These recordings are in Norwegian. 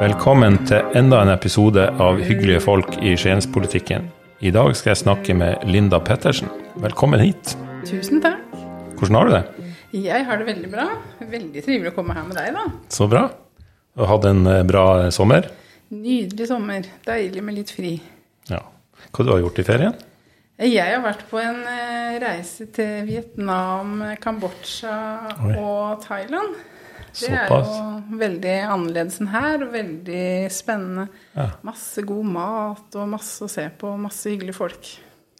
Velkommen til enda en episode av Hyggelige folk i Skienspolitikken. I dag skal jeg snakke med Linda Pettersen. Velkommen hit. Tusen takk. Hvordan har du det? Jeg har det veldig bra. Veldig trivelig å komme her med deg, da. Så bra. Du har hatt en eh, bra sommer? Nydelig sommer. Deilig med litt fri. Ja. Hva du har gjort i ferien? Jeg har vært på en eh, reise til Vietnam, Kambodsja Oi. og Thailand. Det er jo veldig annerledes enn her, veldig spennende. Ja. Masse god mat og masse å se på, masse hyggelige folk.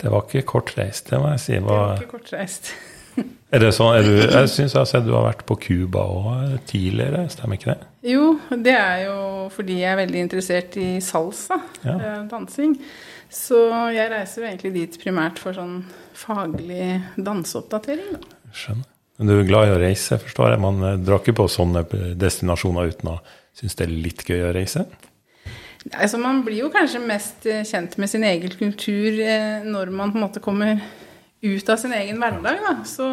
Det var ikke kortreist, det må jeg si. Det var ikke kortreist. er det sånn, er du, jeg syns jeg har sett du har vært på Cuba òg tidligere, stemmer ikke det? Jo, det er jo fordi jeg er veldig interessert i salsa, Ja. eh, dansing. Så jeg reiser jo egentlig dit primært for sånn faglig danseoppdatering, da. Skjønner. Men du er glad i å reise, forstår jeg. Man eh, drar ikke på sånne destinasjoner uten å synes det er litt gøy å reise? Altså, man blir jo kanskje mest eh, kjent med sin egen kultur eh, når man på en måte kommer ut av sin egen hverdag. Da. Så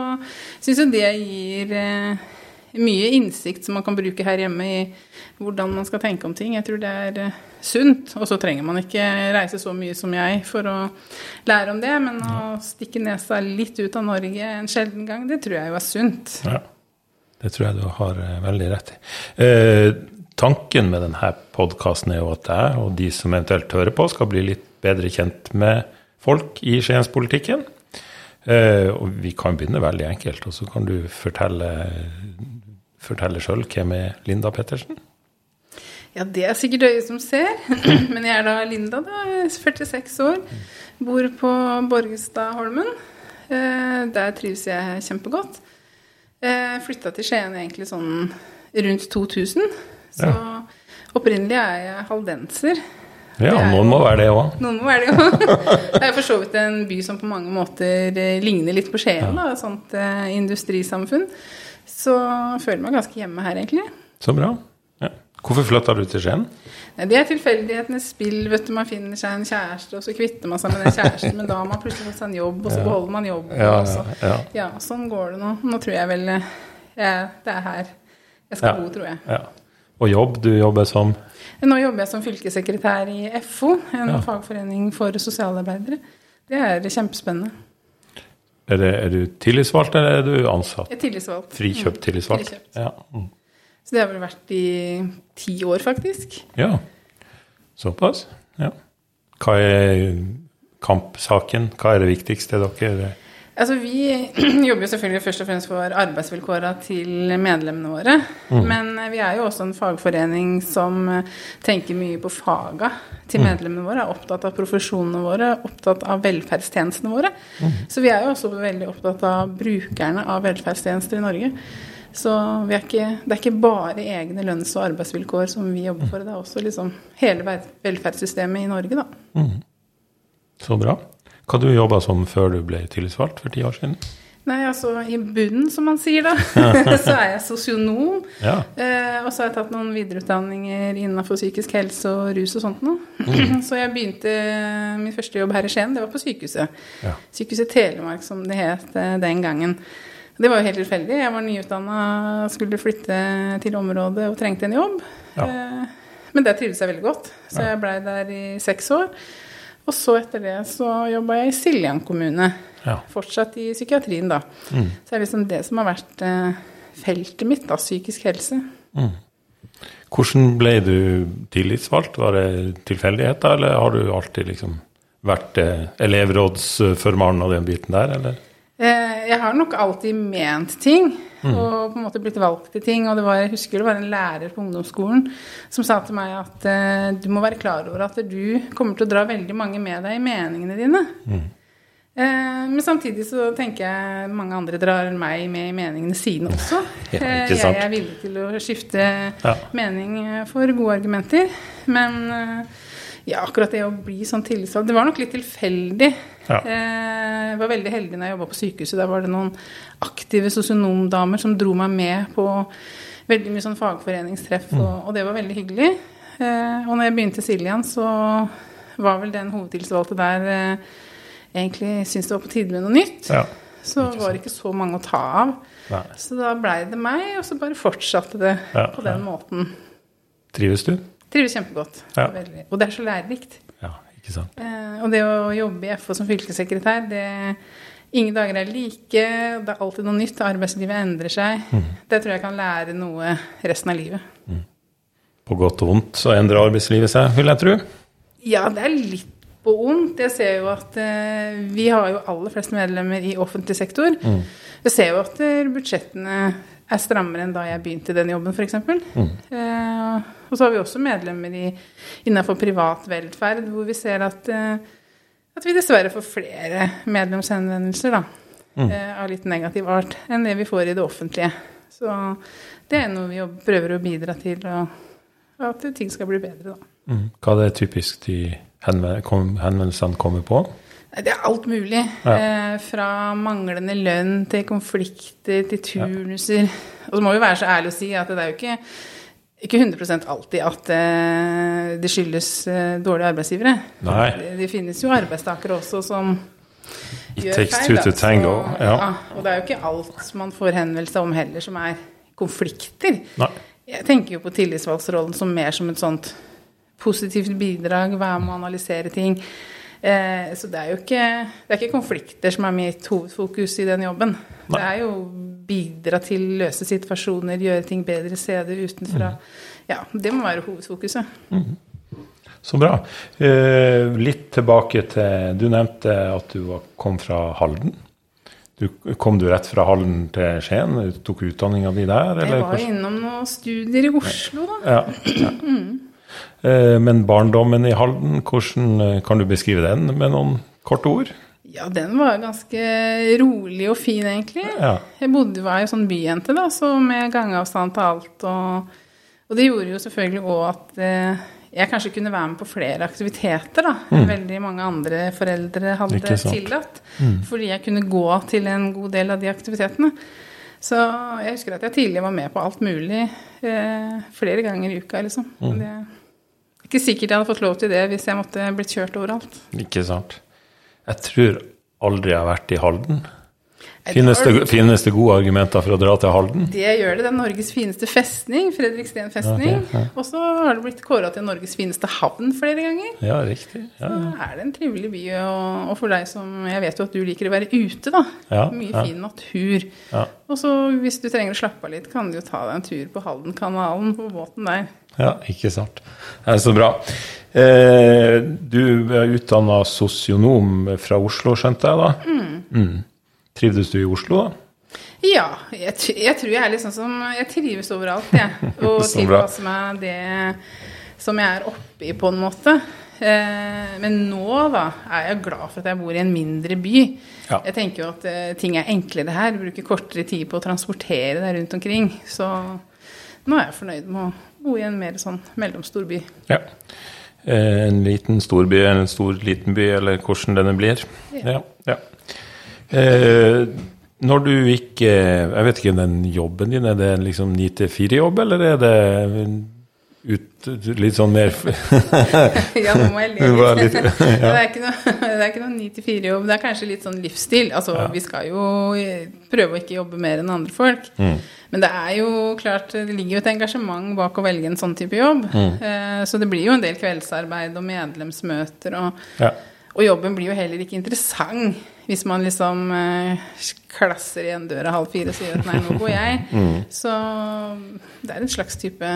syns jo det gir eh, mye innsikt som man kan bruke her hjemme i hvordan man skal tenke om ting. Jeg tror det er eh, sunt. Og så trenger man ikke reise så mye som jeg for å lære om det, men å stikke nesa litt ut av Norge en sjelden gang, det tror jeg jo er sunt. Ja. Det tror jeg du har eh, veldig rett i. Eh, tanken med denne podkasten er jo at jeg og de som eventuelt hører på, skal bli litt bedre kjent med folk i Skienspolitikken. Uh, og vi kan begynne veldig enkelt, og så kan du fortelle, fortelle sjøl hvem er Linda Pettersen? Ja, det er sikkert øyet som ser. Men jeg er da Linda, da. er 46 år. Bor på Borgestadholmen. Eh, Der trives jeg kjempegodt. Eh, Flytta til Skien egentlig sånn rundt 2000. Så opprinnelig er jeg haldenser. Ja, er noen må være det òg. Noen må være det òg. Det er for så vidt en by som på mange måter ligner litt på Skien. da, Et sånt eh, industrisamfunn. Så jeg føler meg ganske hjemme her, egentlig. Så bra. Ja. Hvorfor flytta du til Skien? Det er tilfeldighetenes spill. vet du, Man finner seg en kjæreste, og så kvitter man seg med den kjæresten. Men da har man plutselig fått seg en jobb, og så beholder man jobben. Ja, ja, ja. ja, sånn går det nå. Nå tror jeg vel eh, jeg, det er her jeg skal bo, tror jeg. Ja. Og jobb? Du jobber som Nå jobber jeg som fylkessekretær i FO, en fagforening for sosialarbeidere. Det er kjempespennende. Er, det, er du tillitsvalgt, eller er du ansatt? Jeg er tillitsvalgt. Frikjøpt tillitsvalgt? Frikjøpt. Ja. Mm. Så det har vel vært i ti år, faktisk. ja. Såpass? Ja. Hva er kampsaken? Hva er det viktigste dere Altså, Vi jobber jo selvfølgelig først og fremst for arbeidsvilkåra til medlemmene våre. Men eh, vi er jo også en fagforening som eh, tenker mye på faga til medlemmene våre. Er opptatt av profesjonene våre, opptatt av velferdstjenestene våre. Så vi er jo også veldig opptatt av brukerne av velferdstjenester i Norge. Så vi er ikke, det er ikke bare egne lønns- og arbeidsvilkår som vi jobber for. Det er også liksom hele velferdssystemet i Norge, da. Så bra. Hva du jobba som før du ble tillitsvalgt for ti år siden? Nei, altså i bunnen, som man sier da, så er jeg sosionom. Ja. Eh, og så har jeg tatt noen videreutdanninger innenfor psykisk helse og rus og sånt noe. så jeg begynte min første jobb her i Skien, det var på sykehuset. Ja. Sykehuset Telemark, som det het eh, den gangen. Det var jo helt tilfeldig. Jeg var nyutdanna, skulle flytte til området og trengte en jobb. Ja. Eh, men der trivdes jeg veldig godt, så jeg blei der i seks år. Og så etter det så jobba jeg i Siljan kommune. Ja. Fortsatt i psykiatrien, da. Mm. Så det er liksom det som har vært eh, feltet mitt, da. Psykisk helse. Hvordan ble du tillitsvalgt? Var det tilfeldigheter, eller har du alltid liksom vært eh, elevrådsformann og den biten der, eller? Eh, jeg har nok alltid ment ting, og på en måte blitt valgt til ting. Og det var, jeg husker det var en lærer på ungdomsskolen som sa til meg at eh, du må være klar over at du kommer til å dra veldig mange med deg i meningene dine. Eh, men samtidig så tenker jeg mange andre drar meg med i meningene sine også. Ja, jeg er villig til å skifte Ja. mening for gode argumenter. Men ja, akkurat det å bli sånn tillitsvalgt Det var nok litt tilfeldig. Ja. Eh, Jeg var veldig heldig når jeg jobba på sykehuset. Der var det noen aktive sosionomdamer som dro meg med på veldig mye sånn fagforeningstreff, og, og det var veldig hyggelig. Eh, Og når jeg begynte Siljan, så var vel den hovedtilsvalgte der eh, egentlig syntes det var på tide med noe nytt. Ja. så var det ikke så mange å ta av. Nei. Så da blei det meg, og så bare fortsatte det Ja, på den måten. Trives du? Trives kjempegodt. Og det er så lærerikt. Ikke sant. Eh, og det å jobbe i FO som fylkessekretær, det Ingen dager er like, det er alltid noe nytt, arbeidslivet endrer seg. Mm. Det tror jeg kan lære noe resten av livet. På godt og vondt så endrer arbeidslivet seg, vil jeg tro. Ja, det er litt på vondt. Jeg ser jo at eh, vi har jo aller flest medlemmer i offentlig sektor. Jeg ser jo at eh, budsjettene er strammere enn da jeg begynte i den jobben, f.eks. Eh, og så har vi også medlemmer i, innenfor privat velferd, hvor vi ser at, eh, at vi dessverre får flere medlemshenvendelser da, eh, av litt negativ art enn det vi får i det offentlige. Så det er noe vi prøver å bidra til, og at ting skal bli bedre, da. Mm. Hva er det typisk de henvendelsene kommer på? Det er alt mulig. Ja. Eh, fra manglende lønn til konflikter til turnuser. Og så må vi være så ærlige å si at det er jo ikke, ikke 100 alltid at eh, det skyldes eh, dårlige arbeidsgivere. Nei. Det, det finnes jo arbeidstakere også som It gjør feil. da. Så, Ja. og det er jo ikke alt man får henvendelse om heller som er konflikter. Nei. Jeg tenker jo på tillitsvalgsrollen som mer som et sånt positivt bidrag, være med å analysere ting. Eh, så det er jo ikke, det er ikke konflikter som er mitt hovedfokus i den jobben. Nei. Det er jo bidra til løse situasjoner, gjøre ting bedre, se det utenfra. Ja, det må være hovedfokuset. Så bra. Eh, litt tilbake til Du nevnte at du kom fra Halden. Du, kom du rett fra Halden til Skien? Du tok utdanninga di der? Jeg var innom noen studier i Oslo, da. Ja. ja. Eh, men barndommen i Halden, hvordan eh, kan du beskrive den med noen korte ord? Ja, den var ganske rolig og fin, egentlig. Ja. Jeg bodde, var jo sånn byjente, da, så med gangavstand til alt. Og, og det gjorde jo selvfølgelig òg at eh, jeg kanskje kunne være med på flere aktiviteter da, enn veldig mange andre foreldre hadde tillatt. Mm. Fordi jeg kunne gå til en god del av de aktivitetene. Så jeg husker at jeg tidligere var med på alt mulig eh, flere ganger i uka, liksom. Mm. Det ikke sikkert jeg hadde fått lov til det hvis jeg måtte blitt kjørt overalt. Ikke sant? Jeg tror aldri jeg har vært i Halden. Finnes det, finnes det gode argumenter for å dra til Halden? Det gjør det. Det er Norges fineste festning, Fredriksten festning. Ok, ja. Og så har det blitt kåra til Norges fineste havn flere ganger. Ja, riktig. Ja, Så er det en trivelig by, og, for deg som Jeg vet jo at du liker å være ute, da. Ja, Mye ja. fin natur. Ja. Og så hvis du trenger å slappe av litt, kan du jo ta deg en tur på Haldenkanalen på båten der. ja, ikke sant. Det er så bra. Eh, du er utdanna sosionom fra Oslo, skjønte jeg da? Mm. Mm. Trivdes du i Oslo? Ja, jeg, jeg tror jeg er litt sånn som Jeg trives overalt, jeg. Og tilpasser meg det som jeg er oppe i, på en måte. Eh, men nå, da, er jeg glad for at jeg bor i en mindre by. Ja. Jeg tenker jo at eh, ting er enklere her. Bruker kortere tid på å transportere deg rundt omkring. Så nå er jeg fornøyd med å bo i en mer sånn mellomstor by. Ja. Eh, En liten storby eller en stor liten by, eller hvordan denne blir. Ja. ja. Eh, når du ikke Jeg vet ikke, den jobben din, er det en liksom 9-4-jobb, eller er det ut, litt sånn mer ja, nå må jeg le Det litt. ja. det er ikke noe, noe 9-4-jobb. Det er kanskje litt sånn livsstil. Altså, Vi skal jo prøve å ikke jobbe mer enn andre folk. Mm. Men det er jo klart, det ligger jo et engasjement bak å velge en sånn type jobb. Mm. Eh, Så det blir jo en del kveldsarbeid og medlemsmøter. Og, Ja. Og jobben blir jo heller ikke interessant hvis man liksom eh, klasser igjen døra halv fire og sier at nei, nå går jeg. Mm. Så det er en slags type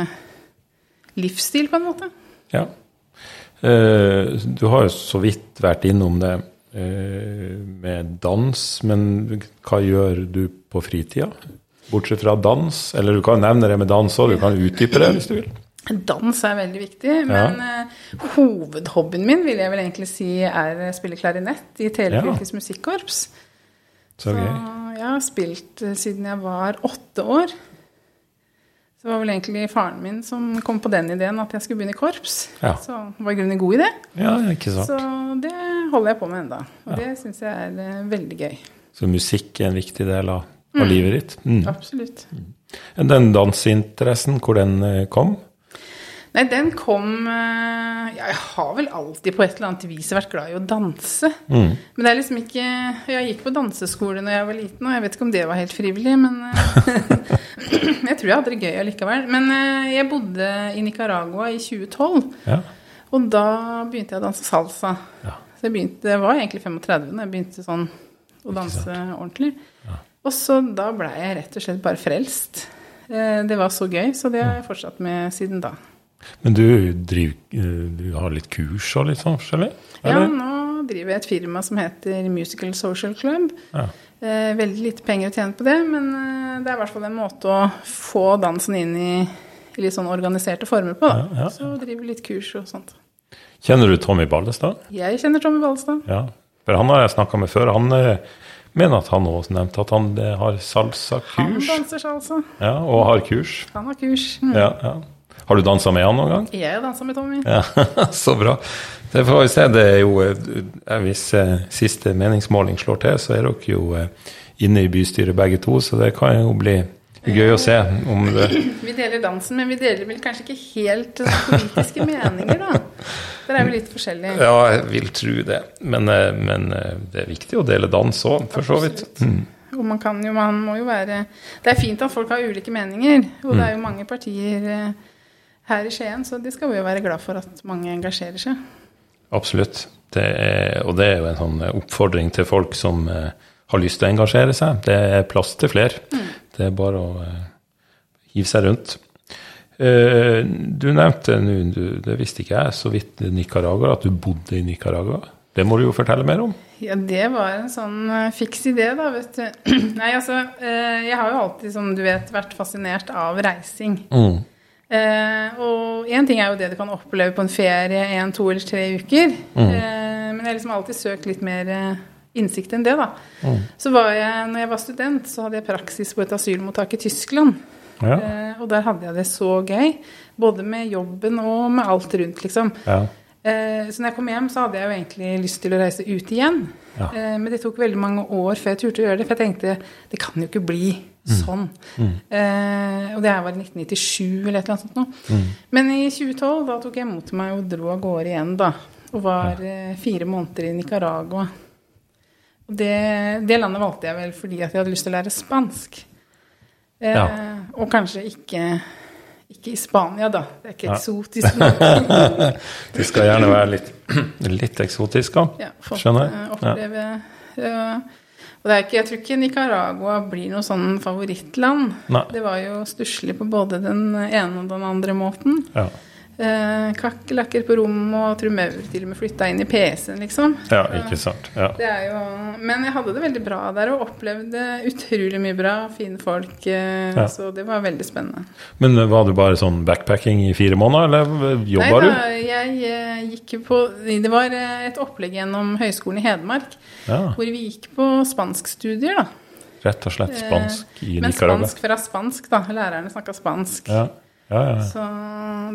livsstil, på en måte. ja. Eh, du har jo så vidt vært innom det eh, med dans, men hva gjør du på fritida? Bortsett fra dans, eller du kan nevne det med dans òg, du kan utdype det hvis du vil. Dans er veldig viktig, men eh, hovedhobbyen min vil jeg vel egentlig si er å spille klarinett i Telefylkes musikkorps. Så så jeg har spilt uh, siden jeg var åtte år. Så det var vel egentlig faren min som kom på den ideen at jeg skulle begynne i korps. Ja. Så det var i grunnen en god idé. Ja, ikke sant. Så det holder jeg på med enda. Og det syns jeg er uh, veldig gøy. Så musikk er en viktig del av, av livet ditt. Mm. Absolutt. Den danseinteressen, hvor den eh, kom? Nei, den kom eh, Jeg har vel alltid på et eller annet vis vært glad i å danse. Mm. Men det er liksom ikke Jeg gikk på danseskole når jeg var liten, og jeg vet ikke om det var helt frivillig, men eh, Jeg tror jeg hadde det gøy allikevel. Men eh, jeg bodde i Nicaragua i 2012, Ja. og da begynte jeg å danse salsa. Ja. Så jeg begynte, jeg var egentlig 35 da jeg begynte sånn å danse ordentlig. Og så da blei jeg rett og slett bare frelst. Det var så gøy, så det har jeg fortsatt med siden da. Men du driver eh, Du har litt kurs og litt sånn forskjellig? Ja, nå driver jeg et firma som heter Musical Social Club. Ja. Eh, veldig lite penger å tjene på det, men eh, det er i hvert fall en måte å få dansen inn i, i litt sånn organiserte former på. Da. Ja, ja. Så driver litt kurs og sånt. Kjenner du Tommy Ballestad? Jeg kjenner Tommy Ballestad. Ja. For han har jeg snakka med før. Han mener at han også nevnte at han har salsa-kurs. Han danser salsa. Ja, og har kurs. Han har kurs. Mm. Ja, ja. Har du dansa med han noen gang? Jeg har dansa med Tommy. Ja, Så bra. Det får vi se. Det er jo eh, Hvis eh, siste meningsmåling slår til, så er dere jo eh, inne i bystyret begge to, så det kan jo bli gøy å se om det Vi deler dansen, men vi deler vel kanskje ikke helt eh, politiske meninger, da. Der er vi litt forskjellige. Ja, jeg vil tro det. Men, eh, men eh, det er viktig å dele dans òg, for så vidt. Mm. Og man kan jo, man må jo være Det er fint at folk har ulike meninger, og det er Mm. jo mange partier eh, her i Skien, så de skal vi jo være glad for at mange engasjerer seg. Absolutt. Det er, og det er jo en sånn oppfordring til folk som eh, har lyst til å engasjere seg. Det er plass til flere. Det er bare å eh, hive seg rundt. Eh, du nevnte nå, det visste ikke jeg, så vidt Nicaragua, at du bodde i Nicaragua. Det må du jo fortelle mer om. Ja, det var en sånn eh, fiks idé, da, vet du. Nei, altså, eh, jeg har jo alltid, som du vet, vært fascinert av reising. Mm. Eh, og én ting er jo det du kan oppleve på en ferie en, to eller tre uker. Eh, men jeg har liksom alltid søkt litt mer eh, innsikt enn det, da. Så var jeg, når jeg var student, så hadde jeg praksis på et asylmottak i Tyskland. Ja. Eh, og der hadde jeg det så gøy. Både med jobben og med alt rundt, liksom. ja. Eh, så når jeg kom hjem, så hadde jeg jo egentlig lyst til å reise ut igjen. Ja. Eh, men det tok veldig mange år før jeg turte å gjøre det, for jeg tenkte det kan jo ikke bli sånn. Eh, og det her var i 1997 eller et eller annet sånt noe. Men i 2012 da tok jeg mot meg og dro av gårde igjen, da. Og var eh, fire måneder i Nicaragua. Og det, det landet valgte jeg vel fordi at jeg hadde lyst til å lære spansk. Eh, Ja. Og kanskje ikke, ikke i Spania, da. Det er ikke Ja. eksotisk. nok. Det skal gjerne være litt, litt eksotisk, òg. Ja, Skjønner. jeg. Oppleve ja. Og det ikke, jeg tror ikke Nicaragua blir noe sånn favorittland. Nei. Det var jo stusslig på både den ene og den andre måten. Ja. Eh, Kakerlakker på rommet, og Maur til og med flytta inn i PC-en, liksom. ja, ikke sant. Ja. Det jo, men jeg hadde det veldig bra der og opplevde utrolig mye bra. Fine folk. eh, Ja. Så det var veldig spennende. Men var du bare sånn backpacking i fire måneder, eller jobba du? Nei, jeg eh, gikk på Det var eh, et opplegg gjennom Høgskolen i Hedmark Ja, hvor vi gikk på spanskstudier, da. rett og slett spansk i Nicaragua Men spansk fra spansk, da. Lærerne snakka spansk. Ja. Ja, ja. Så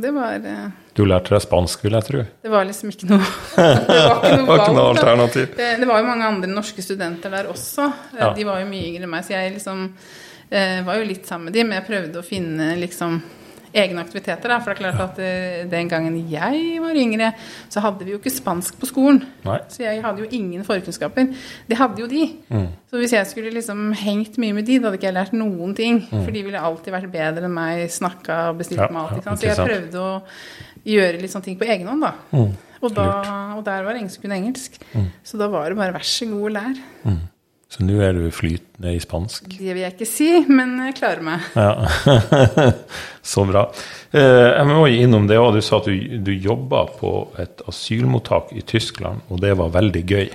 det var eh, Du lærte deg spansk, vil jeg tro. Det var liksom ikke noe Det var ikke noe var ikke noe alternativ. Det, det var jo mange andre norske studenter der også. Eh, Ja. De var jo mye yngre enn meg, så jeg liksom eh, var jo litt sammen med de, men jeg prøvde å finne liksom egne aktiviteter, da. For det er klart at eh, den gangen jeg var yngre, så hadde vi jo ikke spansk på skolen. Nei. Så jeg hadde jo ingen forkunnskaper. Det hadde jo de. Mm. Så hvis jeg skulle liksom hengt mye med de, da hadde ikke jeg lært noen ting. For de ville alltid vært bedre enn meg, snakka og bestilt Mm. Ja, mat. Ikke sant? Så jeg prøvde å gjøre litt sånne ting på egen hånd, da. Mm. Og, da og der var det ingen som kunne engelsk. Så da var det bare vær så god, lær. Så nå er du flytende i spansk. Det vil jeg ikke si, men jeg klarer meg. Ja. Så bra. Eh, Jeg må innom det òg. Du sa at du, du jobba på et asylmottak i Tyskland, og det var veldig gøy.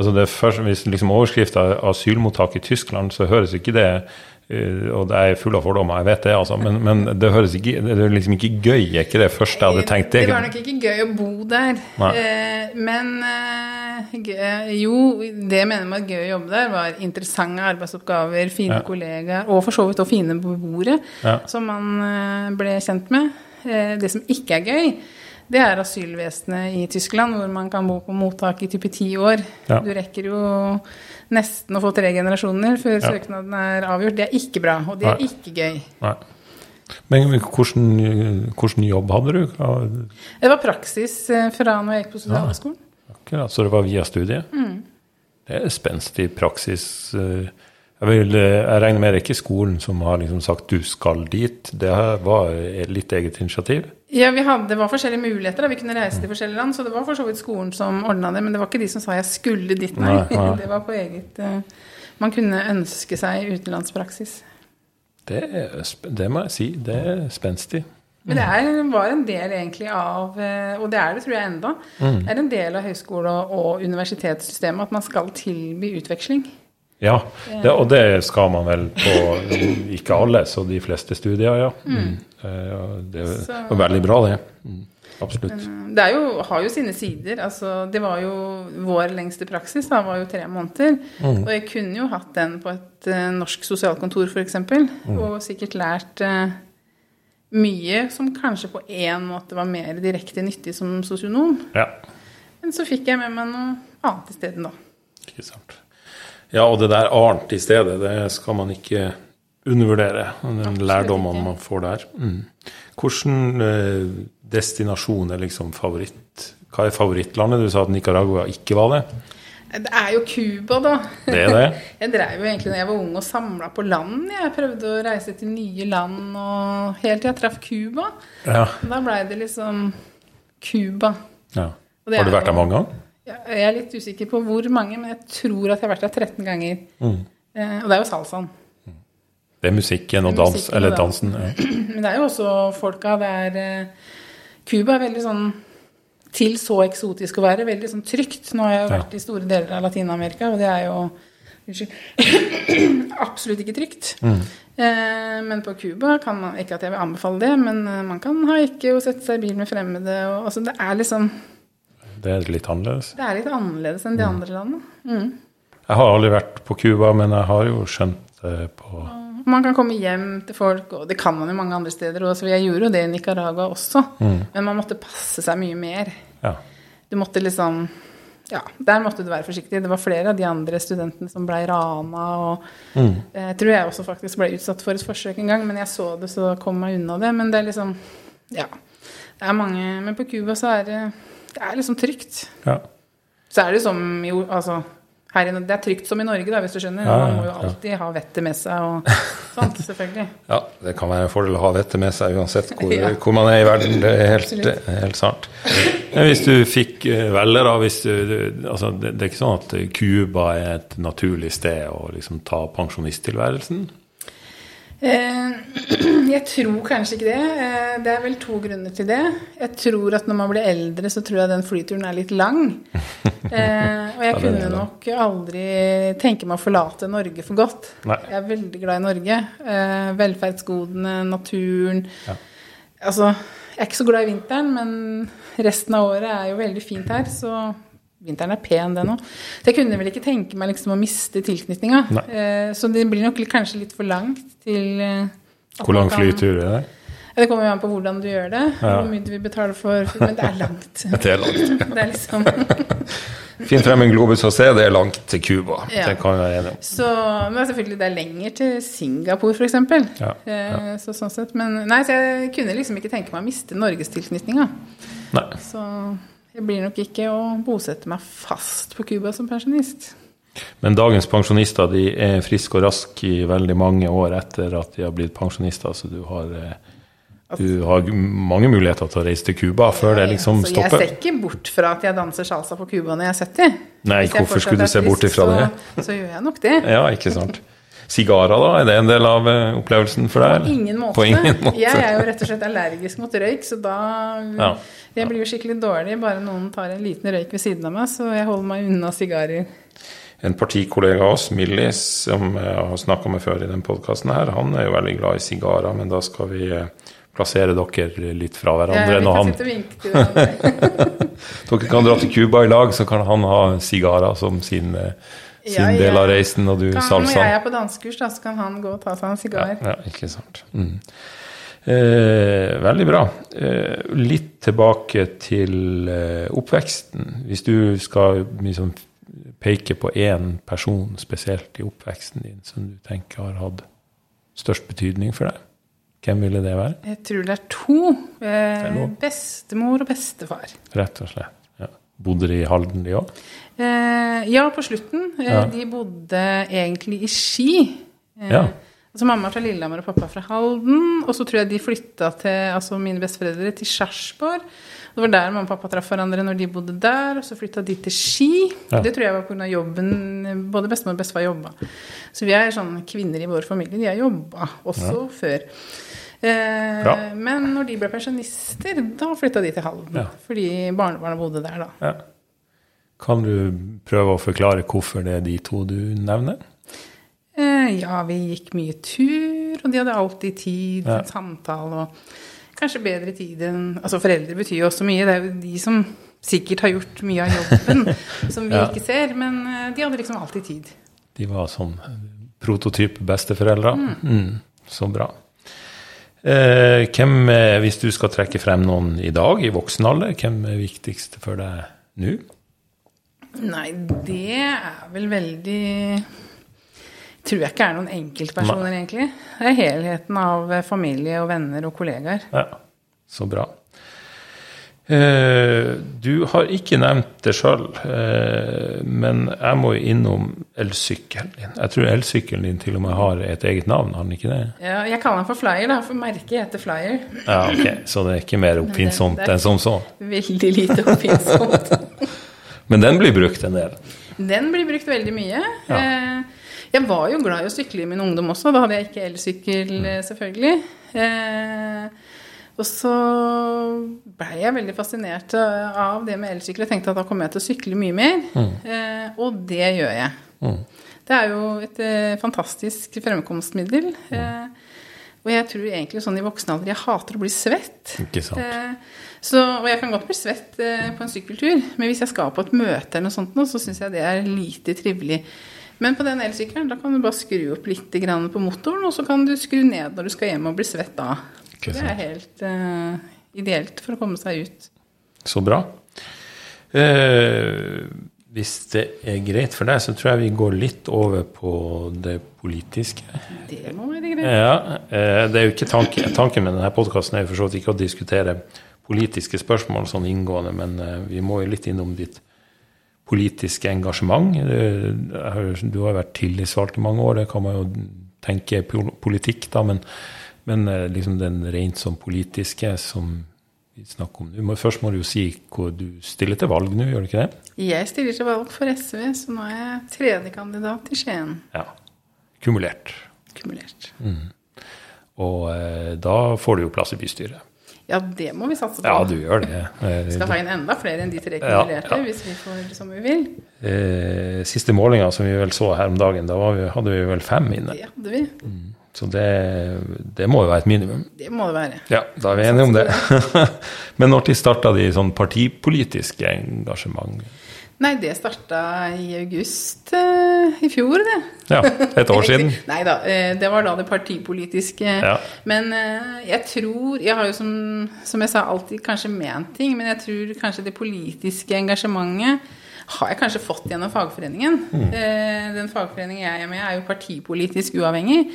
Altså det første, Hvis liksom overskrifta er 'asylmottak i Tyskland', så høres ikke det Og det er full av fordommer, jeg vet det, altså, men, men det høres ikke, det er liksom ikke gøy. Er ikke det første jeg hadde tenkt? Det var nok ikke gøy å bo der. Eh, men eh, jo, det jeg mener med gøy å jobbe der, var interessante arbeidsoppgaver, fine Ja. kollegaer, og for så vidt også fine beboere Ja. som man eh, ble kjent med. Eh, det som ikke er gøy, det er asylvesenet i Tyskland, hvor man kan bo på mottak i type ti år. Ja. Du rekker jo nesten å få tre generasjoner før Ja. søknaden er avgjort. Det er ikke bra, og det er Nei. ikke gøy. Nei. Men hvordan, hvordan jobb hadde du? Det var praksis eh, fra når jeg gikk på sosialhøgskolen. akkurat, så det var via studiet? Det er spenstig praksis. eh, Jeg, vil, eh, jeg regner med det er ikke skolen som har liksom sagt du skal dit. Det var litt eget initiativ. Ja, vi hadde, Det var forskjellige muligheter. da, Vi kunne reise til forskjellige land. Så det var for så vidt skolen som ordna det. Men det var ikke de som sa jeg skulle dit, nei. Nei, nei. Det var på eget eh, Man kunne ønske seg utenlandspraksis. Det, er, det må jeg si. Det er spenstig. Men det er, var en del egentlig av eh, Og det er det, tror jeg enda, Mm. er en del av høyskole- og universitetssystemet at man skal tilby utveksling. Ja, det, og det skal man vel på ikke alle, så de fleste studier, ja. Mm. Eh, ja, Det var veldig bra, det. Mm. Absolutt. Det er jo, har jo sine sider. altså Det var jo Vår lengste praksis da, var jo tre måneder. Mm. Og jeg kunne jo hatt den på et uh, norsk sosialkontor f.eks. Mm. Og sikkert lært uh, mye som kanskje på én måte var mer direkte nyttig som sosionom. Ja, Men så fikk jeg med meg noe annet isteden, da. ikke sant. Ja, og det der annet i stedet, det skal man ikke undervurdere. Den Absolutt lærdommen man får der. Mm. Hvilken eh, destinasjon er liksom favoritt? Hva er favorittlandet? Du sa at Nicaragua ikke var det. Det er jo Cuba, da. Det er det. Jeg drev jo egentlig da jeg var ung og samla på land. Jeg prøvde å reise til nye land og helt til jeg traff Cuba. Ja. Da blei det liksom Cuba. ja. Har du vært der mange ganger? Jeg er litt usikker på hvor mange, men jeg tror at jeg har vært der 13 ganger. Mm. Eh, og det er jo salsaen. Det er musikken og dans, musikken eller dansen. Ja. Men det er jo også folka der er Cuba er veldig sånn til så eksotisk å være. Veldig sånn trygt. Nå har jeg jo Ja. vært i store deler av Latin-Amerika, og det er jo Unnskyld. Absolutt ikke trygt. Mm. Eh, men på Cuba kan man Ikke at jeg vil anbefale det, men eh, man kan haike å sette seg i bil med fremmede. Og, altså, det er liksom Det er litt annerledes. Det er litt annerledes enn de andre landene. Mm. Jeg har aldri vært på Cuba, men jeg har jo skjønt det på Man kan komme hjem til folk, og det kan man jo mange andre steder også. Jeg gjorde jo det i Nicaragua også, men man måtte passe seg mye mer. Ja. Du måtte liksom Ja, der måtte du være forsiktig. Det var flere av de andre studentene som blei rana, og Mm. eh, jeg tror jeg også faktisk ble utsatt for et forsøk en gang, men jeg så det, så kom meg unna det. Men det er liksom Ja. Det er mange Men på Cuba så er det Det er liksom trygt. ja. Så er det som jo Altså i, det er trygt som i Norge, da, hvis du skjønner. Ja, Man må jo alltid ha vettet med seg og sånt, selvfølgelig. Ja, det kan være en fordel å ha vettet med seg uansett hvor, Ja. hvor man er i verden. Det er helt, helt sant. Men hvis du fikk eh, velge, da hvis du, altså, det, det er ikke sånn at Cuba er et naturlig sted å liksom ta pensjonisttilværelsen? Eh, jeg tror kanskje ikke det. Eh, det er vel to grunner til det. Jeg tror at når man blir eldre, så tror jeg den flyturen er litt lang. Eh, og jeg kunne nok aldri tenke meg å forlate Norge for godt. Jeg er veldig glad i Norge. Velferdsgodene, naturen. Altså, jeg er ikke så glad i vinteren, men resten av året er jo veldig fint her, så Vinteren er pen, den òg. Jeg kunne vel ikke tenke meg liksom å miste tilknytninga. Eh, så det blir nok kanskje litt for langt til eh, Hvor lang flytur er det? Det kommer jo an på hvordan du gjør det, Ja. hvor mye du vil betale for. Men det er langt. Det er langt. Det er liksom Finn frem en globus og se, det er langt til Cuba. Ja. Det kan vi være enige om. Så men selvfølgelig det er lenger til Singapore, f.eks. Ja, ja. så sånn sett. Men nei, så jeg kunne liksom ikke tenke meg å miste norgestilknytninga. Så jeg blir nok ikke å bosette meg fast på Cuba som pensjonist. Men dagens pensjonister de er friske og raske i veldig mange år etter at de har blitt pensjonister, så du har, eh, du har mange muligheter til å reise til Cuba før det liksom stopper. jeg ser ikke bort fra at jeg danser salsa på Cuba når jeg er 70. Nei, hvorfor skulle du se bort ifra det? Så, så gjør jeg nok det. Ja, ikke sant. Sigarer, da? Er det en del av eh, opplevelsen for deg? På ingen måte. På ingen måte. Jeg er jo rett og slett allergisk mot røyk, så da Ja. Jeg blir jo skikkelig dårlig bare noen tar en liten røyk ved siden av meg, så jeg holder meg unna sigarer. En partikollega av oss, Millie, som jeg har snakka med før i den podkasten her, han er jo veldig glad i sigarer, men da skal vi eh, plassere dere litt fra hverandre. Jeg Når han, dere kan dra til Cuba i lag, så kan han ha sigarer som sin, eh, sin Ja, del av reisen, og du Kan, når salsa. jeg er på danskurs, da, så kan han gå og ta seg en Ja, sigar. ja, ikke sant. Mm. Eh, veldig bra. Eh, litt tilbake til eh, oppveksten. Hvis du skal liksom, peke på én person spesielt i oppveksten din som du tenker har hatt størst betydning for deg. Hvem ville det være? Jeg tror det er to. Eh, bestemor og bestefar. Rett og slett. Ja. Bodde de i Halden, de òg? Eh, ja, på slutten. Eh, Ja. De bodde egentlig i Ski. Ja. Altså Mamma er fra Lillehammer og pappa fra Halden. Og så tror jeg de flytta til altså mine besteforeldre til Sarpsborg. Det var der mamma og pappa traff hverandre når de bodde der. Og så flytta de til Ski. Ja. Det tror jeg var pga. jobben. Både bestemor og bestefar jobba. Så vi er sånn kvinner i vår familie. De har jobba også før. Eh, men når de ble pensjonister, da flytta de til Halden. Ja. Fordi barnebarna bodde der da. Ja. Kan du prøve å forklare hvorfor det er de to du nevner? Ja, vi gikk mye tur, og de hadde alltid tid til Ja. samtale. Og kanskje bedre tid enn Altså, foreldre betyr jo også mye. Det er jo de som sikkert har gjort mye av jobben som vi Ja. ikke ser. Men eh, de hadde liksom alltid tid. De var sånn prototyp besteforeldre. Mm. Så bra. Eh, hvem, eh, hvis du skal trekke frem noen i dag, i voksen alder, hvem er viktigst for deg nå? Nei, det er vel veldig Tror jeg ikke er noen enkeltpersoner, egentlig. Det er helheten av eh, familie og venner og kollegaer. Ja, så bra. Eh, du har ikke nevnt det sjøl, eh, men jeg må innom elsykkelen din. Jeg tror elsykkelen din til og med har et eget navn, har den ikke det? Ja, jeg kaller den for Flyer, da, for merket heter Flyer. Ja, ok, Så det er ikke mer oppfinnsomt enn som så. Veldig lite oppfinnsomt. Men den blir brukt en del. Den blir brukt veldig mye. Ja. Eh, Jeg var jo glad i å sykle i min ungdom også. Da hadde jeg ikke elsykkel, Mm. eh, selvfølgelig. Eh, Og så blei jeg veldig fascinert eh, av det med elsykkel. Jeg tenkte at da kommer jeg til å sykle mye mer. Eh, Og det gjør jeg. Mm. Det er jo et eh, fantastisk fremkomstmiddel. Eh, Og jeg tror egentlig sånn i voksen alder Jeg hater å bli svett. Ikke sant. Eh, Så, og jeg kan godt bli svett på en sykkeltur, men hvis jeg skal på et møte eller noe sånt, nå, så syns jeg det er lite trivelig. Men på den elsykkelen da kan du bare skru opp litt på motoren, og så kan du skru ned når du skal hjem og bli svett da. Ikke Det er helt uh, ideelt for å komme seg ut. Så bra. Eh, hvis det er greit for deg, så tror jeg vi går litt over på det politiske. Det må være greit. Ja, eh, det er jo ikke tanken, tanken med denne podkasten er jo for så vidt ikke å diskutere politiske spørsmål sånn inngående, men eh, vi må jo litt innom ditt politiske engasjement. Har- Du har vært tillitsvalgt i mange år, det kan man jo tenke politikk, da, men, men eh, liksom den rent sånn politiske som vi snakker om nå Først må du jo si hvor du stiller til valg nå, gjør du ikke det? Jeg stiller til valg for SV, så nå er jeg tredjekandidat i Skien. Ja. Kumulert. Kumulert. Og eh, da får du jo plass i bystyret. Ja, det må vi satse på. Ja, du gjør det. Vi skal ha inn enda flere enn de tre Ja, kumulerte, ja. hvis vi får som vi vil. Eh, siste målinga som vi vel så her om dagen, da var vi, hadde vi vel fem inne. Det hadde vi. Så det, det må jo være et minimum. Det må det være. Ja, da er vi enige om det. Men når de starta de sånn partipolitiske engasjement? Nei, det starta i august eh, i fjor, det. Ja, et år siden. Nei da, eh, det var da det partipolitiske. Ja. Men eh, jeg tror Jeg har jo som, som jeg sa alltid kanskje ment ting, men jeg tror kanskje det politiske engasjementet har jeg kanskje fått gjennom fagforeningen. Mm. Eh, Den fagforeningen jeg er med i, er jo partipolitisk uavhengig.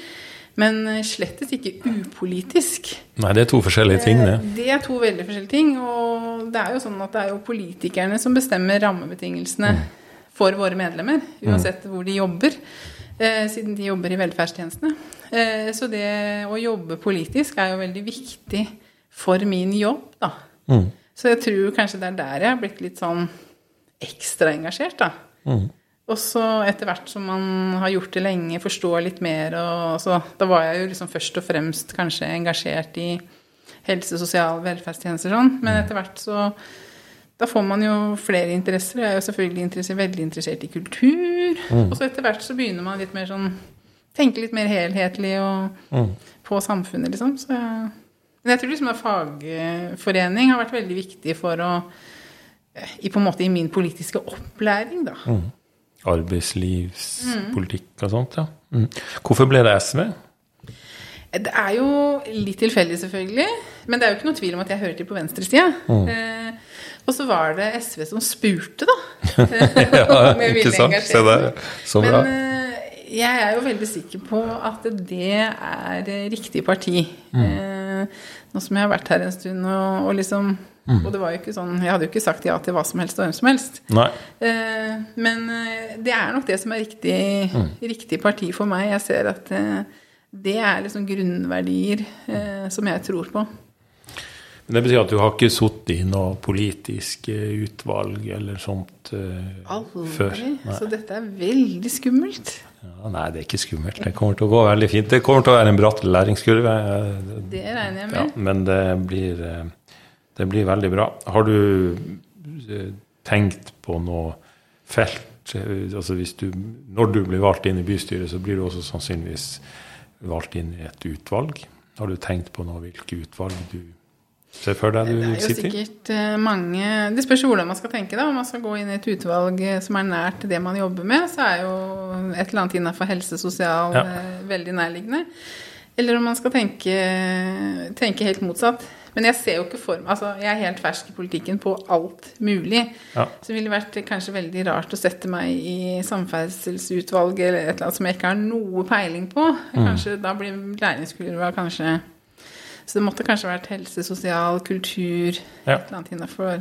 Men eh, slettes ikke upolitisk. Nei, det er to forskjellige ting, det. Eh, Det er to veldig forskjellige ting. Og det er jo sånn at det er jo politikerne som bestemmer rammebetingelsene for våre medlemmer, uansett hvor de jobber. Eh, siden de jobber i velferdstjenestene. Eh, så det å jobbe politisk er jo veldig viktig for min jobb, da. Mm. Så jeg tror kanskje det er der jeg har blitt litt sånn ekstra engasjert, da. Mm. Og så etter hvert som man har gjort det lenge, forstår litt mer og så Da var jeg jo liksom først og fremst kanskje engasjert i helse, sosial, velferdstjenester sånn. Men etter hvert så Da får man jo flere interesser. Jeg er jo selvfølgelig interessert, veldig interessert i kultur. Og så etter hvert så begynner man litt mer sånn Tenke litt mer helhetlig og på samfunnet, liksom. Så jeg, men jeg tror liksom at fagforening har vært veldig viktig for å i, på en måte i min politiske opplæring, da. Arbeidslivspolitikk og sånt, ja. Mm. Hvorfor ble det SV? Det er jo litt tilfeldig, selvfølgelig. Men det er jo ikke noe tvil om at jeg hører til på venstresida. Eh, og så var det SV som spurte, da. Ja, ikke sant? Se der. Så bra. Men eh, Jeg er jo veldig sikker på at det er riktig parti. Mm. Eh, nå som jeg har vært her en stund og, og liksom mm. Og det var jo ikke sånn Jeg hadde jo ikke sagt ja til hva som helst og hvem som helst. Eh, men eh, det er nok det som er riktig, mm. riktig parti for meg. Jeg ser at eh, det er liksom grunnverdier eh, som jeg tror på. Men Det betyr at du har ikke sittet i noe politisk eh, utvalg eller sånt uh, Aldri. før? Nei. Så dette er veldig skummelt. Ja, nei, det er ikke skummelt. Det kommer til å gå veldig fint. Det kommer til å være en bratt læringskurve. Det regner jeg med. Ja, men det blir, det blir veldig bra. Har du tenkt på noe felt? Altså hvis du, når du blir valgt inn i bystyret, så blir du også sannsynligvis valgt inn i et utvalg. Har du tenkt på noe, hvilke utvalg du ser for deg du vil sitte i? Det er jo sikkert eh, mange Det spørs hvordan man skal tenke, da. Om man skal gå inn i et utvalg eh, som er nært det man jobber med, så er jo et eller annet innenfor helse, sosial ja. Eh, veldig nærliggende. Eller om man skal tenke, tenke helt motsatt. Men jeg ser jo ikke for meg altså Jeg er helt fersk i politikken på alt mulig. Ja. Så det ville vært kanskje veldig rart å sette meg i samferdselsutvalget eller et eller annet som jeg ikke har noe peiling på. Mm. Kanskje Da blir læringskurva kanskje Så det måtte kanskje vært helse, sosial, kultur, ja. et eller annet innafor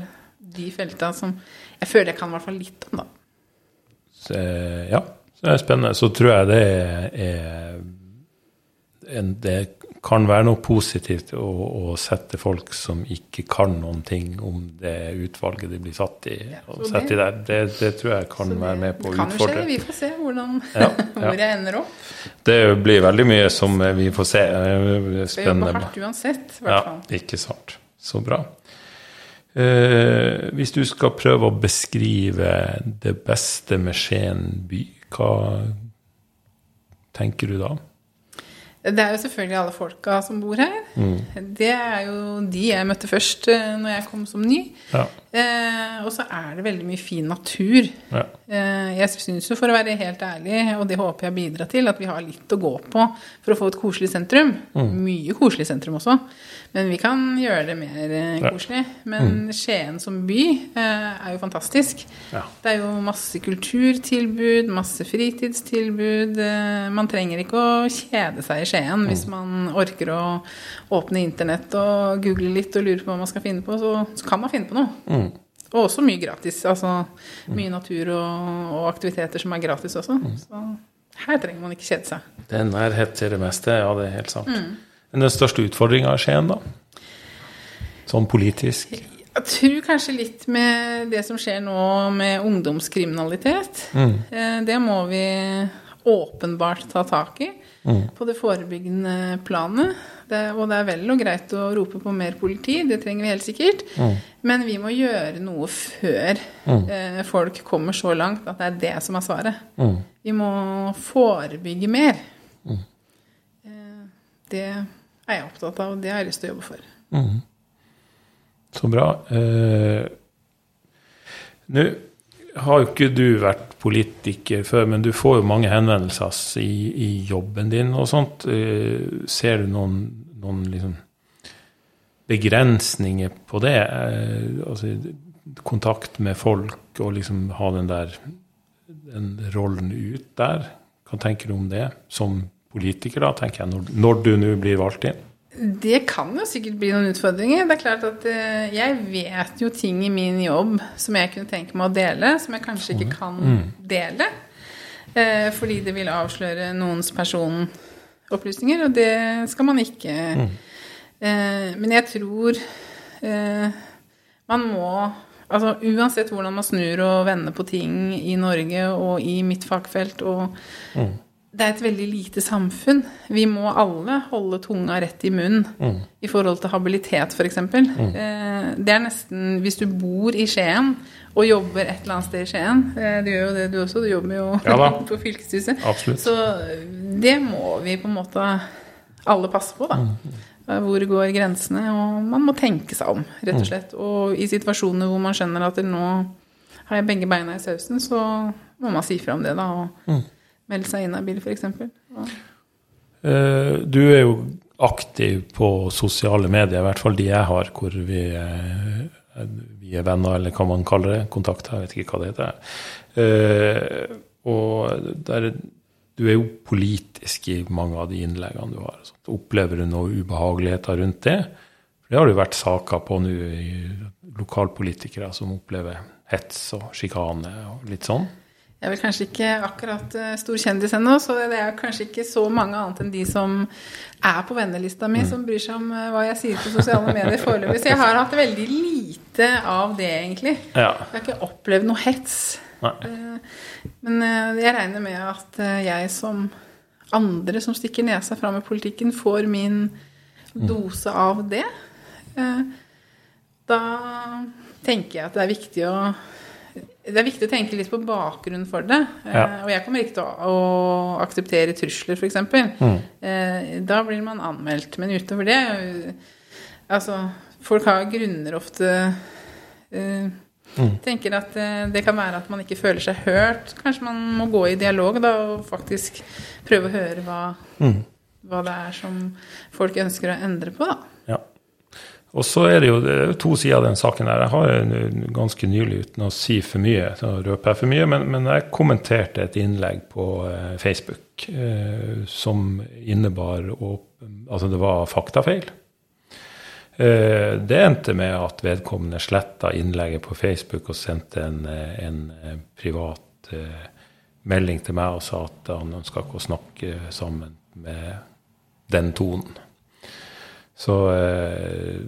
de felta som jeg føler jeg kan i hvert fall litt om, da. Så, ja, det er spennende. Så tror jeg det er en, det kan være noe positivt å, å, sette folk som ikke kan noen ting om det utvalget de blir satt i, og sette det, det, det, tror jeg kan det, være med på å utfordre. Kan jo skje. Vi får se hvordan, ja, ja. hvor jeg ender opp. Det blir veldig mye som vi får se. Spennende. Skal jobbe hardt uansett, i hvert fall. Ja, ikke sant. Så bra. Eh, hvis du skal prøve å beskrive det beste med Skien by, hva tenker du da? Det er jo selvfølgelig alle folka som bor her. Mm. Det er jo de jeg møtte først eh, når jeg kom som ny. Ja. Eh, og så er det veldig mye fin natur. Ja. Eh, jeg syns jo, for å være helt ærlig, og det håper jeg bidrar til, at vi har litt å gå på for å få et koselig sentrum. Mm. Mye koselig sentrum også. Men vi kan gjøre det mer eh, koselig. Men mm. Skien som by eh, er jo fantastisk. Ja. Det er jo masse kulturtilbud, masse fritidstilbud. Eh, man trenger ikke å kjede seg i Skien mm. hvis man orker å åpne internett og google litt og lure på hva man skal finne på. Så, så kan man finne på noe. Mm. Og også mye gratis. Altså mm. mye natur og, og, aktiviteter som er gratis også. Mm. Så her trenger man ikke kjede seg. Det er nærhet til det meste, ja, det er helt sant. Mm. Men den største utfordringa i Skien, da? Sånn politisk? Jeg tror kanskje litt med det som skjer nå med ungdomskriminalitet. Mm. Eh, det må vi åpenbart ta tak i mm. på det forebyggende planet. Det, og det er vel og greit å rope på mer politi, det trenger vi helt sikkert. Mm. Men vi må gjøre noe før mm. eh, folk kommer så langt at det er det som er svaret. Mm. Vi må forebygge mer. Mm. Eh, det er jeg opptatt av, og det har jeg lyst til å jobbe for. Mm. Så bra. Eh, Nå har jo ikke du vært politiker før, men du får jo mange henvendelser i, i jobben din og sånt. Eh, ser du noen, noen liksom begrensninger på det? Eh, altså kontakt med folk og liksom ha den der den rollen ut der. Hva tenker du om det som politiker, da, tenker jeg, når, når du nå blir valgt inn? Det kan jo sikkert bli noen utfordringer. Det er klart at uh, Jeg vet jo ting i min jobb som jeg kunne tenke meg å dele, som jeg kanskje ikke kan mm. dele. Uh, fordi det vil avsløre noens personopplysninger, og det skal man ikke. Mm. Uh, men jeg tror man må Altså uansett hvordan man snur og vender på ting i Norge og i mitt fagfelt og mm det er et veldig lite samfunn. Vi må alle holde tunga rett i munnen mm. i forhold til habilitet, f.eks. Mm. Eh, det er nesten Hvis du bor i Skien og jobber et eller annet sted i Skien eh, Du gjør jo det, du også. Du jobber jo ja, på fylkeshuset. Absolutt. Så det må vi på en måte alle passe på, da. Mm. Hvor går grensene? Og man må tenke seg om, rett og mm. slett. Og i situasjoner hvor man skjønner at nå har jeg begge beina i sausen, så må man si fra om det, da. og mm melde seg inhabil, f.eks. Ja. Uh, du er jo aktiv på sosiale medier, i hvert fall de jeg har, hvor vi, uh, vi er venner, eller hva man kaller det. Kontakter, jeg vet ikke hva det heter. Uh, og der du er jo politisk i mange av de innleggene du har. Så opplever du noe ubehageligheter rundt det? Det har det jo vært saker på nå lokalpolitikere som opplever hets og sjikane og litt sånn. Jeg er vel kanskje ikke akkurat uh, stor kjendis ennå, så det er kanskje ikke så mange annet enn de som er på vennelista mi, mm. som bryr seg om uh, hva jeg sier på sosiale medier foreløpig. Så jeg har hatt veldig lite av det, egentlig. Ja. Jeg har ikke opplevd noe hets. Nei. men jeg regner med at jeg som andre som stikker nesa fram i politikken, får min mm. dose av det. Da tenker jeg at det er viktig å det er viktig å tenke litt på bakgrunnen for det. Ja. Eh, og jeg kommer ikke til å, å akseptere trusler, f.eks. Mm. Eh, da blir man anmeldt. Men utover det Altså, folk har grunner ofte uh, mm. Tenker at det kan være at man ikke føler seg hørt. Kanskje man må gå i dialog da, og faktisk prøve å høre hva, mm. hva det er som folk ønsker å endre på. da. Og så er det jo, det er to sider av den saken her. Jeg har ganske nylig, uten å si for mye, røper jeg for mye, men, men, jeg kommenterte et innlegg på eh, Facebook eh, som innebar Altså, det var faktafeil. Eh, det endte med at vedkommende sletta innlegget på Facebook og sendte en, en eh, privat eh, melding til meg og sa at han ønska ikke å snakke sammen med den tonen. Så eh,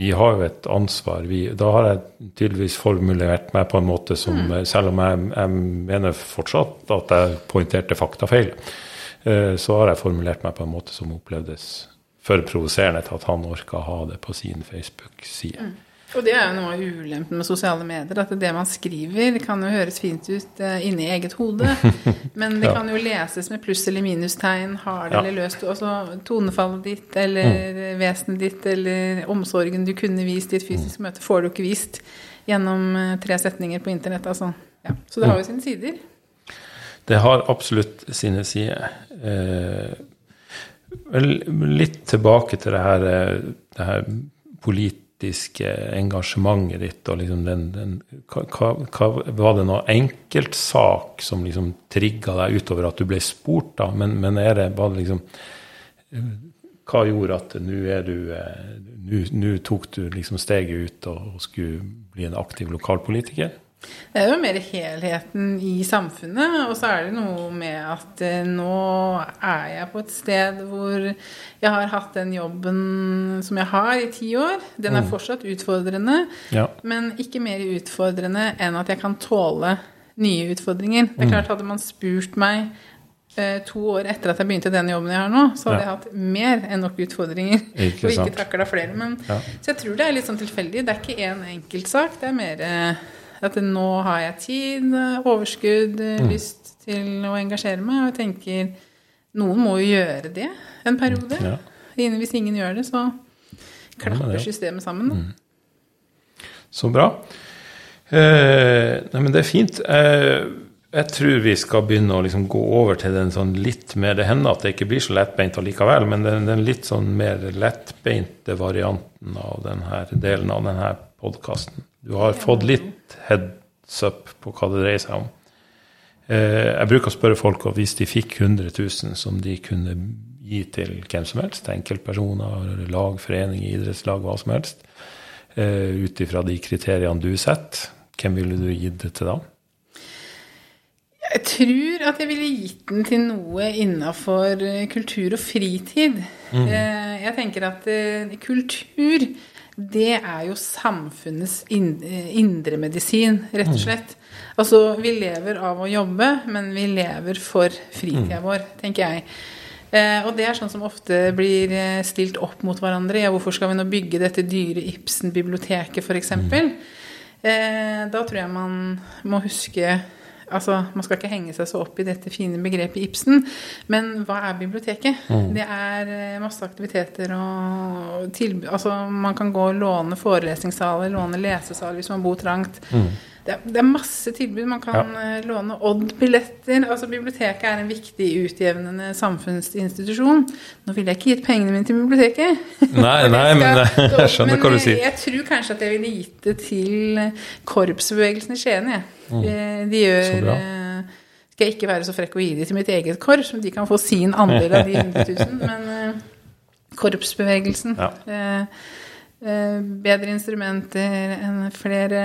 vi har jo et ansvar. Vi, da har jeg tydeligvis formulert meg på en måte som mm. Selv om jeg, jeg, mener fortsatt at jeg poengterte faktafeil, eh, så har jeg formulert meg på en måte som opplevdes for provoserende til at han orka ha det på sin Facebook-side. Mm. Og det er jo noe av ulempen med sosiale medier. At det man skriver, kan jo høres fint ut uh, inni eget hode. Men det kan jo leses med pluss- eller minustegn, har det ja. eller løst Altså tonefallet ditt eller mm. vesenet ditt eller omsorgen du kunne vist i et fysisk mm. møte, får du ikke vist gjennom uh, tre setninger på internett. Altså. Ja. Så det har jo sine sider. Det har absolutt sine sider. Eh, litt tilbake til det her, eh, det her polit politiske engasjementet ditt? og liksom den, den hva, hva, Var det noen enkeltsak som liksom trigga deg utover at du ble spurt, da? Men, men er det, var liksom Hva gjorde at nå er du Nå tok du liksom steget ut og, og skulle bli en aktiv lokalpolitiker? Det er jo mer helheten i samfunnet. Og så er det noe med at eh, nå er jeg på et sted hvor jeg har hatt den jobben som jeg har i ti år. Den er mm. fortsatt utfordrende, ja. men ikke mer utfordrende enn at jeg kan tåle nye utfordringer. Det er mm. klart Hadde man spurt meg eh, to år etter at jeg begynte den jobben jeg har nå, så hadde ja. jeg hatt mer enn nok utfordringer. Ikke og ikke takla flere. Men, ja. Så jeg tror det er litt sånn tilfeldig. Det er ikke én enkeltsak. Det er mer eh, at nå har jeg tid, overskudd, mm. lyst til å engasjere meg. Og jeg tenker noen må jo gjøre det en periode. Ja. Hvis ingen gjør det, så klapper ja, systemet sammen. Mm. Så bra. Eh, nei, men det er fint. Eh, jeg tror vi skal begynne å liksom gå over til den sånn litt mer Det hender at det ikke blir så lettbeint allikevel, men den, den litt sånn mer lettbeinte varianten av denne delen av denne podkasten. Du har fått litt heads up på hva det dreier seg om. Eh, jeg bruker å spørre folk om hvis de fikk 100 000 som de kunne gi til hvem som helst, enkeltpersoner, lag, forening, idrettslag, hva som helst, eh, ut ifra de kriteriene du setter, hvem ville du gitt det til da? Jeg tror at jeg ville gitt den til noe innafor kultur og fritid. Mm. Eh, jeg tenker at kultur det er jo samfunnets indremedisin, rett og slett. Altså, vi lever av å jobbe, men vi lever for fritida mm. vår, tenker jeg. Eh, og det er sånn som ofte blir eh, stilt opp mot hverandre. Ja, hvorfor skal vi nå bygge dette dyre Ibsen-biblioteket, f.eks.? Mm. Eh, da tror jeg man må huske altså, Man skal ikke henge seg så opp i dette fine begrepet Ibsen, men hva er biblioteket? Mm. Det er eh, masse aktiviteter og tilbud Altså, man kan gå og låne forelesningssaler, låne lesesaler hvis man bor trangt. Mm. Det, er, det er, masse tilbud. Man kan ja. Eh, låne Odd-billetter. Altså, biblioteket er en viktig utjevnende samfunnsinstitusjon. Nå ville jeg ikke gitt pengene mine til biblioteket. Nei, nei, men jeg skjønner men, hva du sier. Jeg tror kanskje at jeg ville gitt det til korpsbevegelsen i Skien, jeg. Mm. De, de gjør skal jeg ikke være så frekk å gi det til mitt eget korps, men de kan få sin andel av de 100 000. Men eh, korpsbevegelsen Ja. eh, eh, Bedre instrumenter, enn flere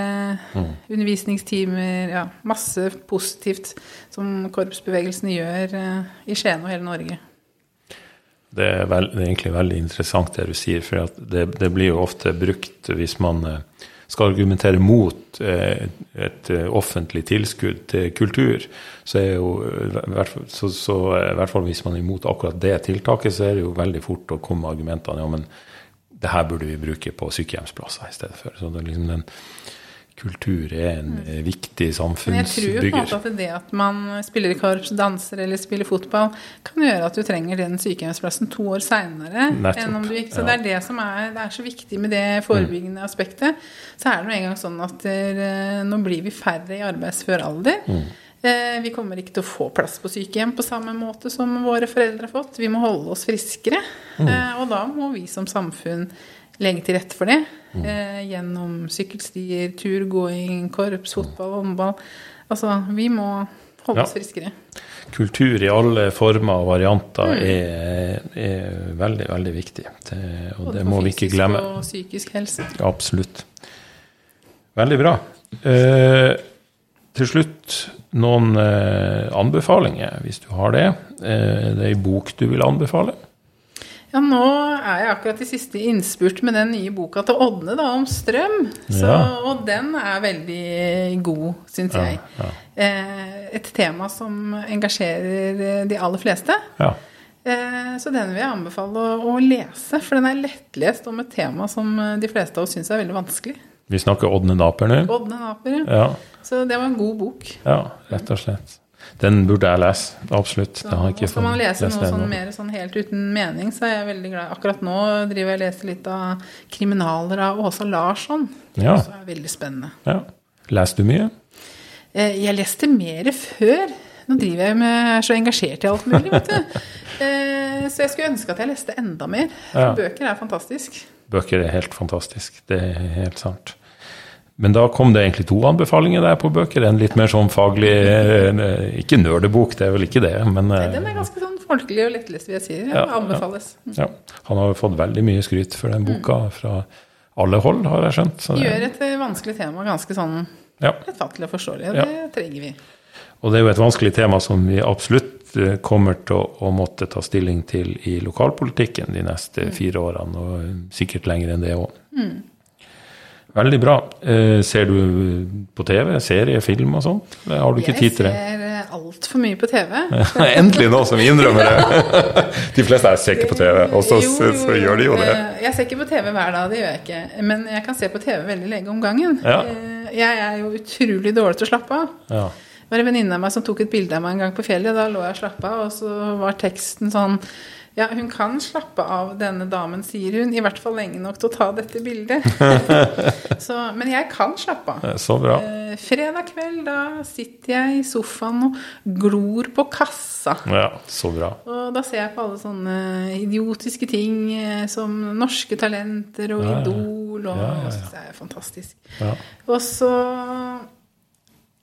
Mm. undervisningstimer Ja, masse positivt som korpsbevegelsene gjør eh, i Skien og hele Norge. Det er, vel, det er egentlig veldig interessant det du sier, for at det, det blir jo ofte brukt hvis man eh, skal argumentere mot eh, et eh, offentlig tilskudd til kultur. Så er jo, eh, så, så, eh, i hvert fall hvis man er imot akkurat det tiltaket, så er det jo veldig fort å komme med argumentene ja, men det her burde vi bruke på sykehjemsplasser i stedet for. Så det er liksom den kultur er en mm. viktig samfunnsbygger. Men jeg tror på en måte at det at man spiller i korps, danser eller spiller fotball, kan gjøre at du trenger den sykehjemsplassen to år seinere. Så ja. det er det som er, det er så viktig med det forebyggende aspektet. Så er det nå engang sånn at der, nå blir vi færre i arbeidsfør alder. Mm. Eh, Vi kommer ikke til å få plass på sykehjem på samme måte som våre foreldre har fått. Vi må holde oss friskere. Mm. Eh, Og da må vi som samfunn legge til rette for det. Mm. Eh, gjennom sykkelstier, turgåing, korps, fotball, håndball. Altså, vi må holde Ja. oss friskere. Kultur i alle former og varianter Mm. er, er veldig, veldig viktig. Det, og Både det må vi ikke fysisk glemme. og psykisk helse. Absolutt. Veldig bra. Eh, til slutt noen eh, anbefalinger, hvis du har det. Eh, det er ei bok du vil anbefale? Ja, nå er jeg akkurat i siste innspurt med den nye boka til Ådne da, om strøm. Så, Ja. Og den er veldig god, syns jeg. ja. Eh, et tema som engasjerer eh, de aller fleste. Ja. Eh, så den vil jeg anbefale å, å lese, for den er lettlest om et tema som eh, de fleste av oss syns er veldig vanskelig. Vi snakker Ådne Naper nå? Ådne Naper, ja. Så det var en god bok. ja, rett og slett. Den burde jeg lese. Absolutt. Så, har jeg skal man lese noe sånn mer sånn helt uten mening, så er jeg veldig glad. Akkurat nå driver jeg og leser litt av 'Kriminaler' av Åsa Larsson. Ja. Så er det veldig spennende. Ja. Leser du mye? Eh, Jeg leste mer før. Nå driver jeg med, jeg er så engasjert i alt mulig, vet du. Eh, Så jeg skulle ønske at jeg leste enda mer. Ja. bøker er fantastisk. Bøker er helt fantastisk. Det er helt sant. Men da kom det egentlig to anbefalinger der på bøker. En litt mer sånn faglig eh, Ikke nerdebok, det er vel ikke det, men Nei, Den er ganske sånn folkelig og lettlest, vil jeg si. Den Ja, anbefales. ja. Han har jo fått veldig mye skryt for den boka fra alle hold, har jeg skjønt. Så det, Gjør et eh, vanskelig tema ganske sånn ja. lettfattelig og forståelig, det trenger vi. Og det er jo et vanskelig tema som vi absolutt eh, kommer til å, å måtte ta stilling til i lokalpolitikken de neste fire årene, og eh, sikkert lenger enn det òg. Veldig bra. Eh, ser du på TV, serie, film og sånt? Eller har du ikke tid til det? Jeg ser altfor mye på TV. Endelig noen som innrømmer det! De fleste her ser ikke på TV, og så, Jo, så, jo, så gjør de jo det. Eh, Jeg ser ikke på TV hver dag, det gjør jeg ikke. Men jeg kan se på TV veldig lenge om gangen. Ja. Eh, Jeg er jo utrolig dårlig til å slappe av. Ja. Var en venninne av meg som tok et bilde av meg en gang på fjellet. Da lå jeg og slappa av, og så var teksten sånn Ja, hun kan slappe av, denne damen, sier hun. I hvert fall lenge nok til å ta dette bildet. så, men jeg kan slappe av. Så bra. Eh, fredag kveld, da sitter jeg i sofaen og glor på kassa. Ja, så bra. Og da ser jeg på alle sånne idiotiske ting eh, som Norske Talenter og. Idol, og Ja, ja, ja. så er det fantastisk. Ja. Og så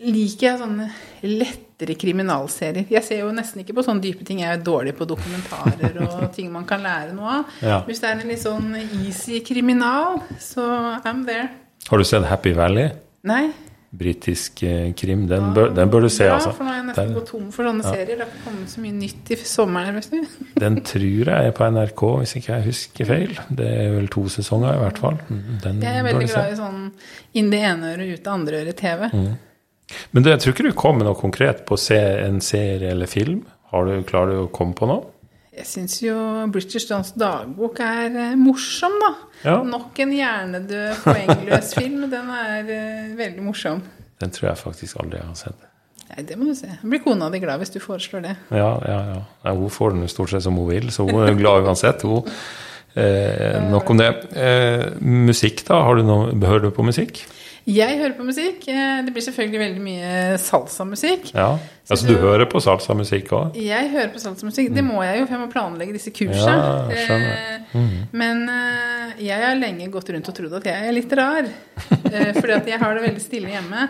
liker jeg sånne lettere kriminalserier. Jeg ser jo nesten ikke på sånne dype ting. Jeg er dårlig på dokumentarer og ting man kan lære noe av. Ja. Hvis det er en litt sånn easy kriminal, så I'm there. Har du sett Happy Valley? Nei. Britisk eh, krim. Den bør, den bør du se, ja, altså. for nå har jeg nesten Den- gått tom for sånne serier. Det har kommet så mye nytt i sommeren. Vet du. Den tror jeg er på NRK, hvis ikke jeg husker feil. Det er vel to sesonger, i hvert fall. Den Jeg er veldig glad i sånn inn det ene øret, ut det andre øret TV. Mm. Men det, jeg tror ikke du kom med noe konkret på å se en serie eller film. Har du, klarer du å komme på noe? Jeg syns jo British Dons dagbok er eh, morsom, da. Ja. Nok en hjernedød, poengløs film. Den er uh, veldig morsom. Den tror jeg faktisk aldri jeg har sett. Nei, det må du se. Blir kona di glad hvis du foreslår det. Ja, ja, ja. Nei, hun får den jo stort sett som hun vil, så hun er glad uansett. Hun. Eh, nok om det. Eh, musikk, da? Har du noe, hører du på musikk? Jeg hører på musikk. Eh, Det blir selvfølgelig veldig mye salsamusikk. Ja. Altså du hører på salsamusikk òg? Jeg hører på salsamusikk. Det må jeg jo, for jeg må planlegge disse kursene. Ja, mm. Eh, Men eh, jeg har lenge gått rundt og trodd at jeg er litt rar. Fordi at jeg har det veldig stille hjemme.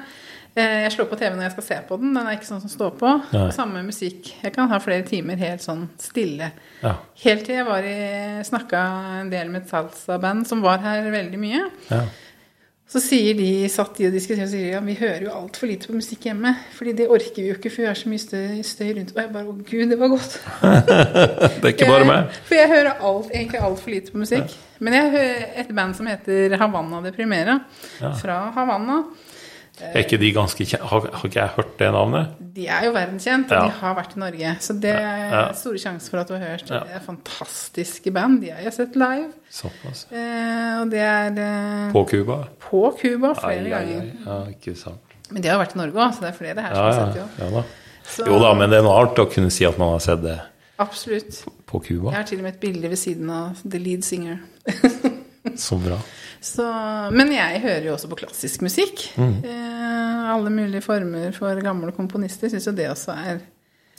Jeg slår på TV når jeg skal se på den. Den er ikke sånn som står på. Nei. Samme musikk. Jeg kan ha flere timer helt sånn stille. Ja. Helt til jeg var i, snakka en del med et salsa-band som var her veldig mye. ja. Så sier de, satt de og diskuterte, og sier ja, vi hører jo altfor lite på musikk hjemme. fordi det orker vi jo ikke, for vi har så mye støy, støy rundt. Og jeg bare, å gud, det var godt. Det er ikke bare meg. For jeg hører alt, egentlig altfor lite på musikk. Men jeg hører et band som heter Havanna Deprimera, Ja. Fra Havanna. Er ikke de ganske kjent? Har, har ikke jeg hørt det navnet? De er jo verdenskjent, og Ja. de har vært i Norge. Så det er Ja. store sjanser for at du har hørt. Ja. Det er fantastiske band. De har jeg sett live. Såpass. Eh, og det er eh, På Cuba? på Cuba flere Ai, ai, ganger. ai. Ja, ikke sant. Men de har vært i Norge òg, så det er flere her som har sett det òg. ja da. Så Jo da, men det er noe artig å kunne si at man har sett det absolutt. på Cuba. Jeg har til og med et bilde ved siden av The Lead Singer. Så bra. Så, men jeg hører jo også på klassisk musikk. Mm. Eh, alle mulige former for gamle komponister. Syns jo det også er,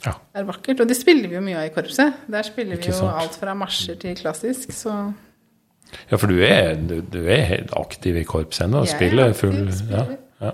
Ja. er vakkert. Og det spiller vi jo mye av i korpset. Der spiller vi jo alt fra marsjer til klassisk, så ja, for du er, du, er helt aktiv i korpset ennå er spiller full ja, ja.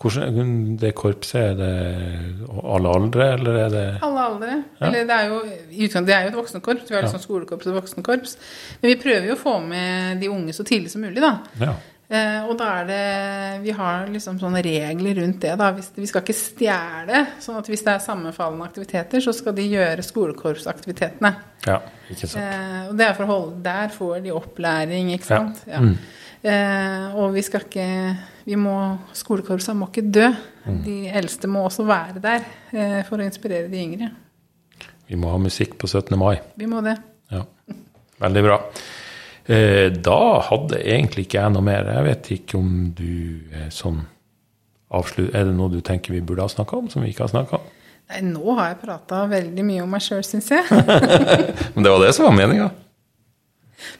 Hvordan det korpset, er det alle aldre, eller er det alle aldre. Ja. Eller det er jo i det er jo et voksenkorps. Vi har Ja. liksom skolekorps og voksenkorps. Men vi prøver jo å få med de unge så tidlig som mulig, da. Ja. Eh, og da er det Vi har liksom sånne regler rundt det. da. Hvis, vi skal ikke stjele. sånn at hvis det er sammenfallende aktiviteter, så skal de gjøre skolekorpsaktivitetene. ja ikke sant. Eh, og det er for å holde Der får de opplæring, ikke Ja. sant. Ja. Mm. Eh, og vi skal ikke vi må, Skolekorpsene må ikke dø. Mm. De eldste må også være der eh, for å inspirere de yngre. Vi må ha musikk på 17. mai. Vi må det. Ja. Veldig bra. Eh, da hadde egentlig ikke jeg noe mer. Jeg vet ikke om du er sånn avslut... Er det noe du tenker vi burde ha snakka om, som vi ikke har snakka om? Nei, nå har jeg prata veldig mye om meg sjøl, syns jeg. Men det var det som var meninga.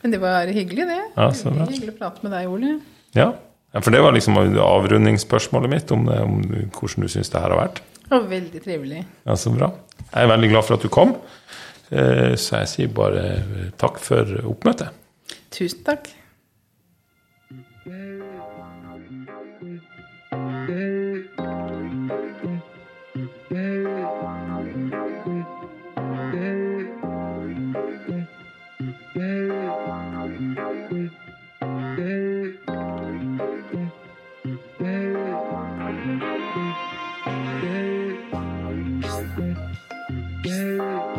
Men det var hyggelig, det. Ja. Hyggelig å prate med deg, Ole. Ja. Ja, For det var liksom avrundingsspørsmålet mitt, om, det, om hvordan du syns det her har vært. Og veldig trivelig. Ja, Så bra. Jeg er veldig glad for at du kom. Eh, så jeg sier bare eh, takk for oppmøtet. Tusen takk. Mm-hmm. Peace.